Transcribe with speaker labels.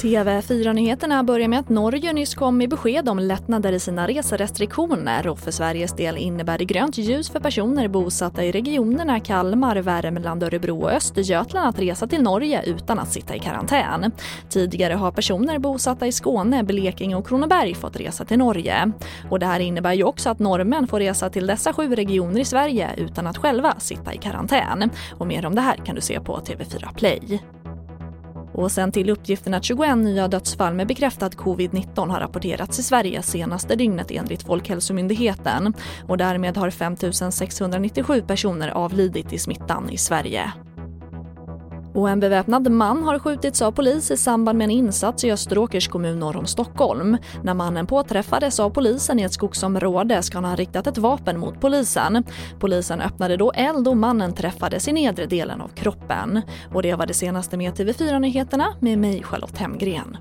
Speaker 1: TV4-nyheterna börjar med att Norge nyss kom med besked om lättnader i sina reserestriktioner och för Sveriges del innebär det grönt ljus för personer bosatta i regionerna Kalmar, Värmland, Örebro och Östergötland att resa till Norge utan att sitta i karantän. Tidigare har personer bosatta i Skåne, Blekinge och Kronoberg fått resa till Norge. Och det här innebär ju också att norrmän får resa till dessa sju regioner i Sverige utan att själva sitta i karantän. Och mer om det här kan du se på TV4 Play. Och sen till uppgiften att 21 nya dödsfall med bekräftad covid-19 har rapporterats i Sverige senaste dygnet enligt Folkhälsomyndigheten. Och därmed har 5 697 personer avlidit i smittan i Sverige. Och en beväpnad man har skjutits av polis i samband med en insats i Österåkers kommun norr om Stockholm. När mannen påträffades av polisen i ett skogsområde ska han ha riktat ett vapen mot polisen. Polisen öppnade då eld och mannen träffades i nedre delen av kroppen. Och det var det senaste med TV4 Nyheterna med mig Charlotte Hemgren.